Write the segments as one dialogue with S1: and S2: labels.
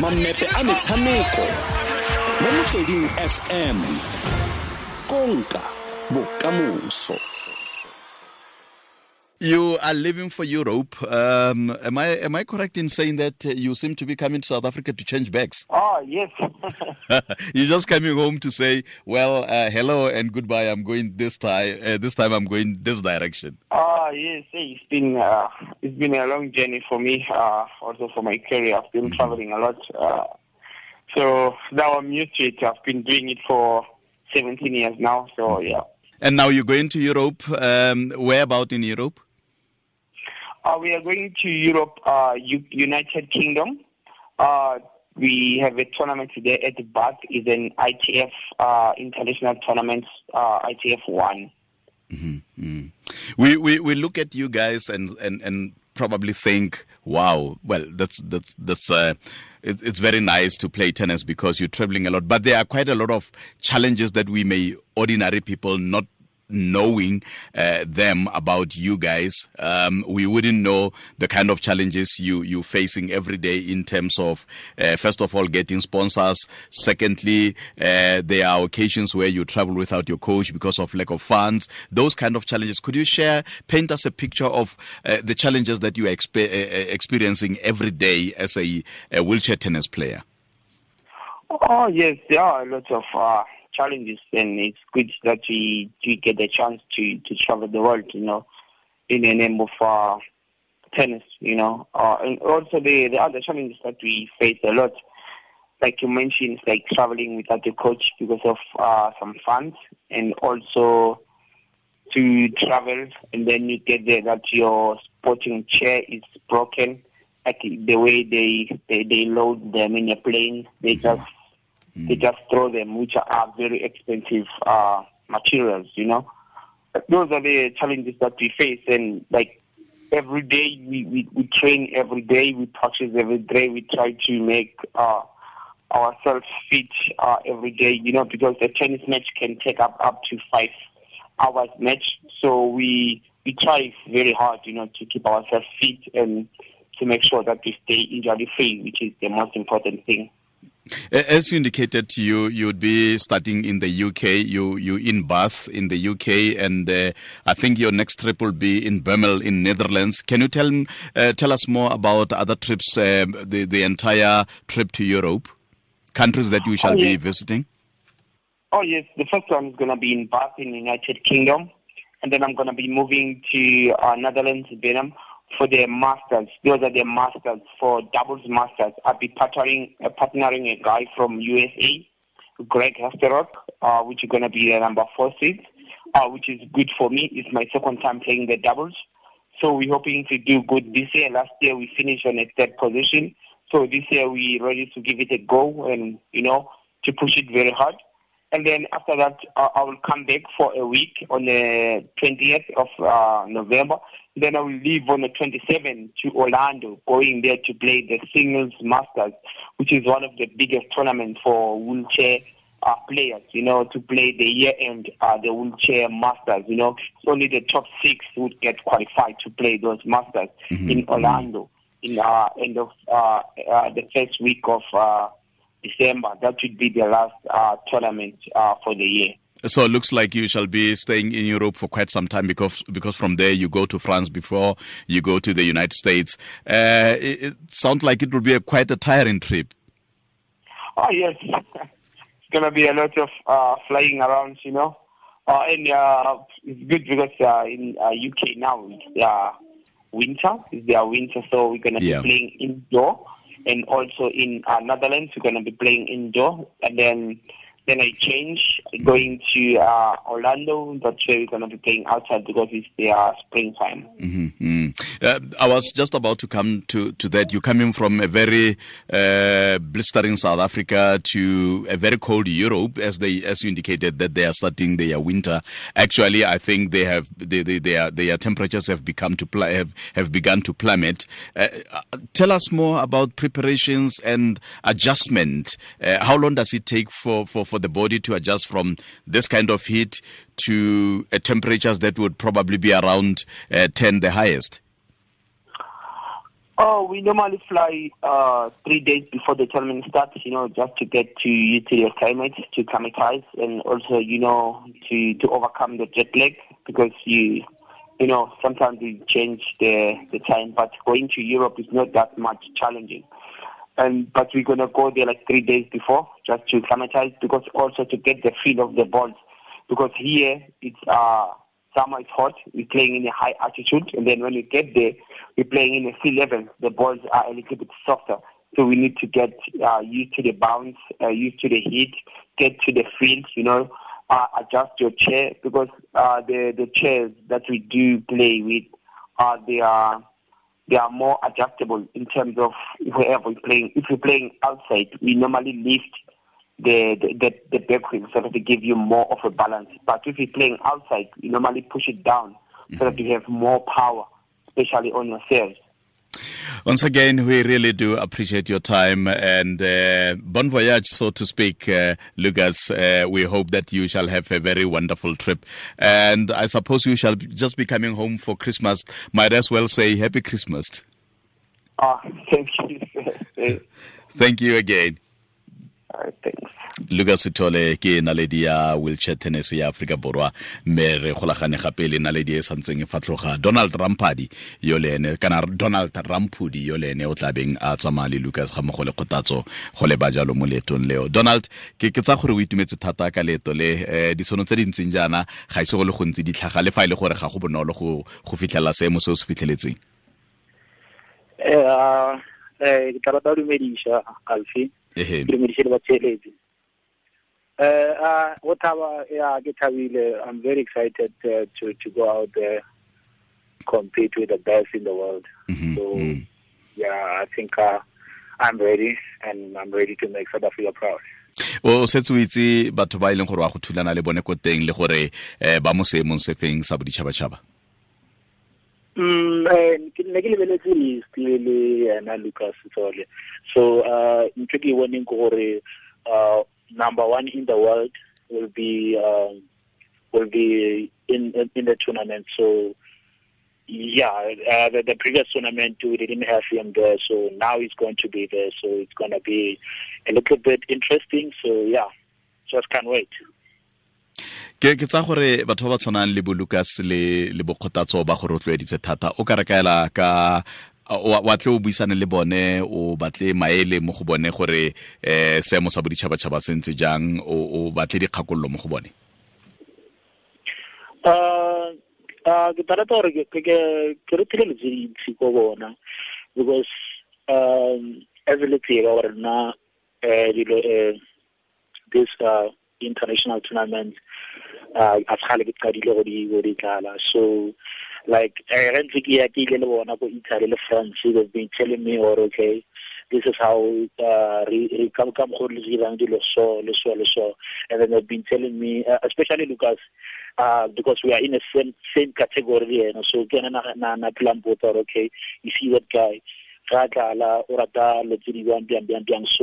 S1: mamepe a metshameko mo motsweding fm konka bokamoso
S2: You are leaving for Europe. Um, am I am I correct in saying that you seem to be coming to South Africa to change bags?
S3: Oh yes.
S2: You're just coming home to say, well, uh, hello and goodbye. I'm going this time. Uh, this time I'm going this direction.
S3: Oh yes. It's been uh, it's been a long journey for me. Uh, also for my career, I've been traveling a lot. Uh, so now I'm used to it. I've been doing it for 17 years now. So yeah.
S2: And now you're going to Europe. Um, where about in Europe?
S3: Uh, we are going to Europe, uh, U- United Kingdom. Uh, we have a tournament today at the Bath. It's an ITF uh, international tournament, uh, ITF one.
S2: Mm-hmm. We, we we look at you guys and and and probably think, wow, well, that's that's that's uh, it, it's very nice to play tennis because you're traveling a lot. But there are quite a lot of challenges that we may ordinary people not knowing uh, them about you guys. Um, we wouldn't know the kind of challenges you you facing every day in terms of uh, first of all getting sponsors. Secondly, uh, there are occasions where you travel without your coach because of lack of funds. Those kind of challenges. Could you share, paint us a picture of uh, the challenges that you are expe- uh, experiencing every day as a, a wheelchair tennis player?
S3: Oh yes, there are a lot of uh, challenges, and it's good that we, we get the chance to, to travel the world, you know, in the name of uh, tennis, you know. Uh, and also the, the other challenges that we face a lot, like you mentioned, like traveling without a coach because of uh, some funds, and also to travel, and then you get there that your sporting chair is broken, like the way they they, they load them in a plane, they just they just throw them, which are very expensive uh, materials, you know. Those are the challenges that we face, and like every day we, we, we train every day, we practice every day, we try to make uh, ourselves fit uh, every day, you know, because a tennis match can take up up to five hours match. So we we try very hard, you know, to keep ourselves fit and to make sure that we stay injury free, which is the most important thing.
S2: As you indicated, you you would be starting in the UK. You you in Bath in the UK, and uh, I think your next trip will be in Bemmel in Netherlands. Can you tell uh, tell us more about other trips, uh, the the entire trip to Europe, countries that you shall
S3: oh,
S2: be visiting?
S3: Oh yes, the first one is going to be in Bath in the United Kingdom, and then I'm going to be moving to uh, Netherlands, Bemmel for the masters. Those are the masters for doubles masters. I'll be partnering uh, partnering a guy from USA, Greg Hesterock, uh, which is going to be the number four seed, uh, which is good for me. It's my second time playing the doubles. So we're hoping to do good this year. Last year we finished on a third position. So this year we're ready to give it a go and, you know, to push it very hard. And then after that, uh, I will come back for a week on the 20th of uh, November. Then I will leave on the 27th to Orlando, going there to play the Singles Masters, which is one of the biggest tournaments for wheelchair uh, players, you know, to play the year end, uh, the wheelchair masters, you know. Only the top six would get qualified to play those masters
S2: Mhm,
S3: in Orlando in uh, end of uh, uh, the first week of uh, December. That would be the last uh, tournament uh, for the year.
S2: So it looks like you shall be staying in Europe for quite some time because because from there you go to France before you go to the United States. Uh, it, it sounds like it will be a quite a tiring trip.
S3: Oh yes, it's gonna be a lot of uh, flying around, you know. Uh, and uh, it's good because uh, in uh, UK now it's uh, winter, it's their winter, so we're gonna
S2: Yeah.
S3: be playing indoor, and also in uh, Netherlands we're gonna be playing indoor, and then then I change going to uh, Orlando. That's where we're gonna be playing outside because it's their springtime.
S2: hmm Uh, I was just about to come to, to that. You're coming from a very uh, blistering South Africa to a very cold Europe, as they as you indicated that they are starting their winter. Actually, I think they have they, they, their their temperatures have become to pl- have, have begun to plummet. Uh, uh, tell us more about preparations and adjustment. Uh, how long does it take for, for, for the body to adjust from this kind of heat to uh, temperatures that would probably be around uh, 10 the highest?
S3: Oh, we normally fly uh, three days before the tournament starts, you know, just to get to used to the climate, to acclimatize, and also, you know, to, to overcome the jet lag because you, you know, sometimes we change the, the time, but going to Europe is not that much challenging. And but we're gonna go there like three days before just to acclimatize because also to get the feel of the balls because here it's uh summer is hot, we're playing in a high altitude, and then when we get there, we're playing in a sea level. The balls are a little bit softer, so we need to get uh, used to the bounce, uh, used to the heat, get to the field, you know, uh, adjust your chair because uh, the the chairs that we do play with, uh, they are they are more adjustable in terms of wherever we're playing. If we're playing outside, we normally lift the the, the back wheel so that they give you more of a balance. But if you're playing outside, you normally push it down so that mm-hmm. you have more power, especially on your serves.
S2: Once again, we really do appreciate your time and uh, bon voyage, so to speak, uh, Lucas. Uh, we hope that you shall have a very wonderful trip. And I suppose you shall just be coming home for Christmas. Might as well say Happy Christmas.
S3: Ah, thank you.
S2: Thank you again. Lucas thole ke naledi ya wheelchair tennis ya aforika borwa mme re golagane gape le naledi e santseng e fatlhoga donald rampadi yo le ene kana donald rampudi yo le ene o tlabeng a tsamaya le lucas ga mogo le kgotatso go le ba jalo mo leetong leo. Donald ke ke tsa gore o itumetse thata ka leeto le um ditšhono tse di ntseng jaana ga ise go le gontsi di tlhaga le fa e le gore ga go bonolo go go fitlhela seemo se o se fitlheletseng.
S4: Eh ke tla rata go dumediša alfi ke dumediše le batheeletsi uh, uh, what thaba yeah, ke thabile. I'm very excited uh, to to go out there compete with the best in the world.
S2: Mhm,
S4: so
S2: mhm.
S4: yeah i think uh, i'm ready and i'm ready to make south africa proud.
S2: O setse o itse batho ba e leng gore wa go thulana le bone ko teng le gore um ba mo seemong se feng sa boditšhabatšhaba.
S4: Mm, eh, ne ke lebeletse list le le yena Lucas Sithole. So uh ntho ke boneng ke gore uh number one in the world will be um will be in in, in the tournament. So yeah, uh, the, the previous tournament we didn't have him there, so now he's going to be there. So it's going to be a little bit interesting. So yeah, just can't wait.
S2: Ke ke tsa gore batho ba ba tshwanang le bo lucas le le bokgotatso ba gore o tloeditse thata o ka re kaela ka wa tle o buisane le bone o batle maele mo go bone gore um seemo sa boditšhabatšhaba se ntse jang o batle dikgakololo mo go bone.
S4: Uh, uh, ke tarata gore ke ke ke- ke re tirelo tse dintsi ko bona because um as le tseba gore nna eh dilo eh this uh international tournament uh a tshale ke qadile go di go di tlala. So like re ntse ke ya ke ile le bona ko Italy le France they've been telling me or okay this is how uh re come come go le dirang dilo so le so le so. And then they've been telling me uh, especially Lucas uh, because we are in the same same category you know, so ke na na na plan both okay you see that guy so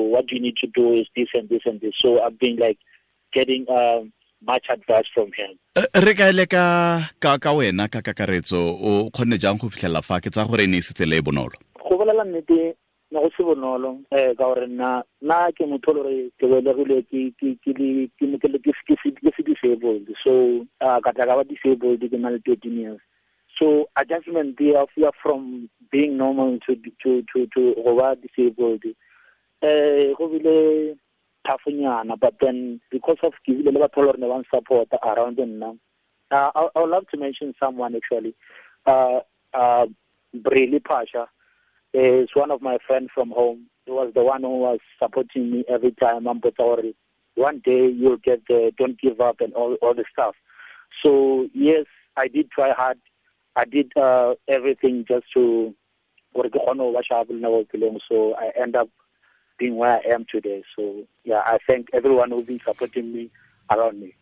S4: what you need to do is this and this and this. So i've been like getting um much advice from him.
S2: Eh, re kaele ka ka ka wena ka kakaretso o kgonne jang go fitlhela fa ke tsa gore e ne e setse le e bonolo?
S4: Go bolela nnete ne go se bonolo eh ka gore nna na ke motho le re ke belegile ke ke ke le- ke mo- ke le- ke se- ke ke disabled. So uh, ka tla ka ba disabled ke na le thirteen years. So adjustment of you from being normal to to to to go disabled. Eh go bile toughnyana but then because of ke bile le batho ba support around nna uh, I, I would love to mention someone actually uh uh Brady Pasha is one of my friends from home. He was the one who was supporting me every time. I'm sorry. One day you'll get the Don't give up and all all the stuff. So yes, I did try hard. I did uh, everything just to. So I end up being where I am today. So yeah, I thank everyone who's been supporting me around me.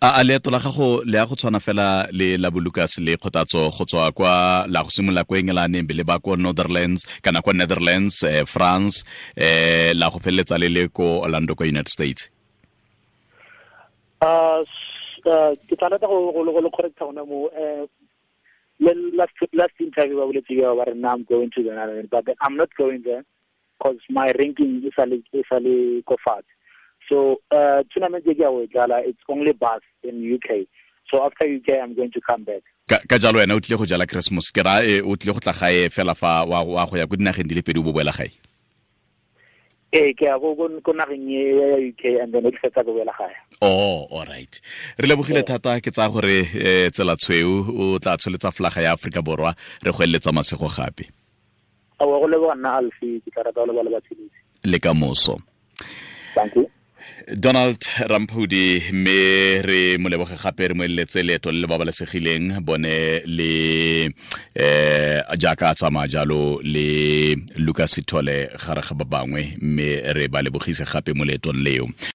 S2: a a leeto la gago le ya go tshwana fela le la bo lucas le kgotatso go tswa kwa la go simolola ko be le ba ko netherlands kana kwa netherlands eh, france eh, la go feleletsa le le ko orlando united states
S4: Uh, uh, ke tla rata go le correcta gona mo eh last last interview ba boletse ba re now I'm going to the Netherlands but I'm not going there because my ranking is a is a go fatshe. So uh tournament e ke ya e dlala it's only bus in UK so after UK I'm going to come back.
S2: Ka jalo wena o tlile go jala christmas. Ke ra e o tlile go tla gae fela fa wa go ya go dinageng di le pedi o bo boela gae?
S4: Ee ke ya go ko nageng e ya UK and then o ke go boela gae.
S2: Oh all right re lebogile thata ke tsa gore um tsela tshweu o tla tsholetsa flaga ya aforika borwa re go eletsa masego gape
S4: awa go leboga nna alfi ke tla rata go leba le batshedisi
S2: le ka moso
S4: thank you.
S2: Donald rampudi mme re mo leboge gape re mo eletse leeto le le babalesegileng. Bone le eh jaaka a tsamaya jalo le lucas sithole gare ga ba bangwe mme re ba lebogise gape mo leetong leo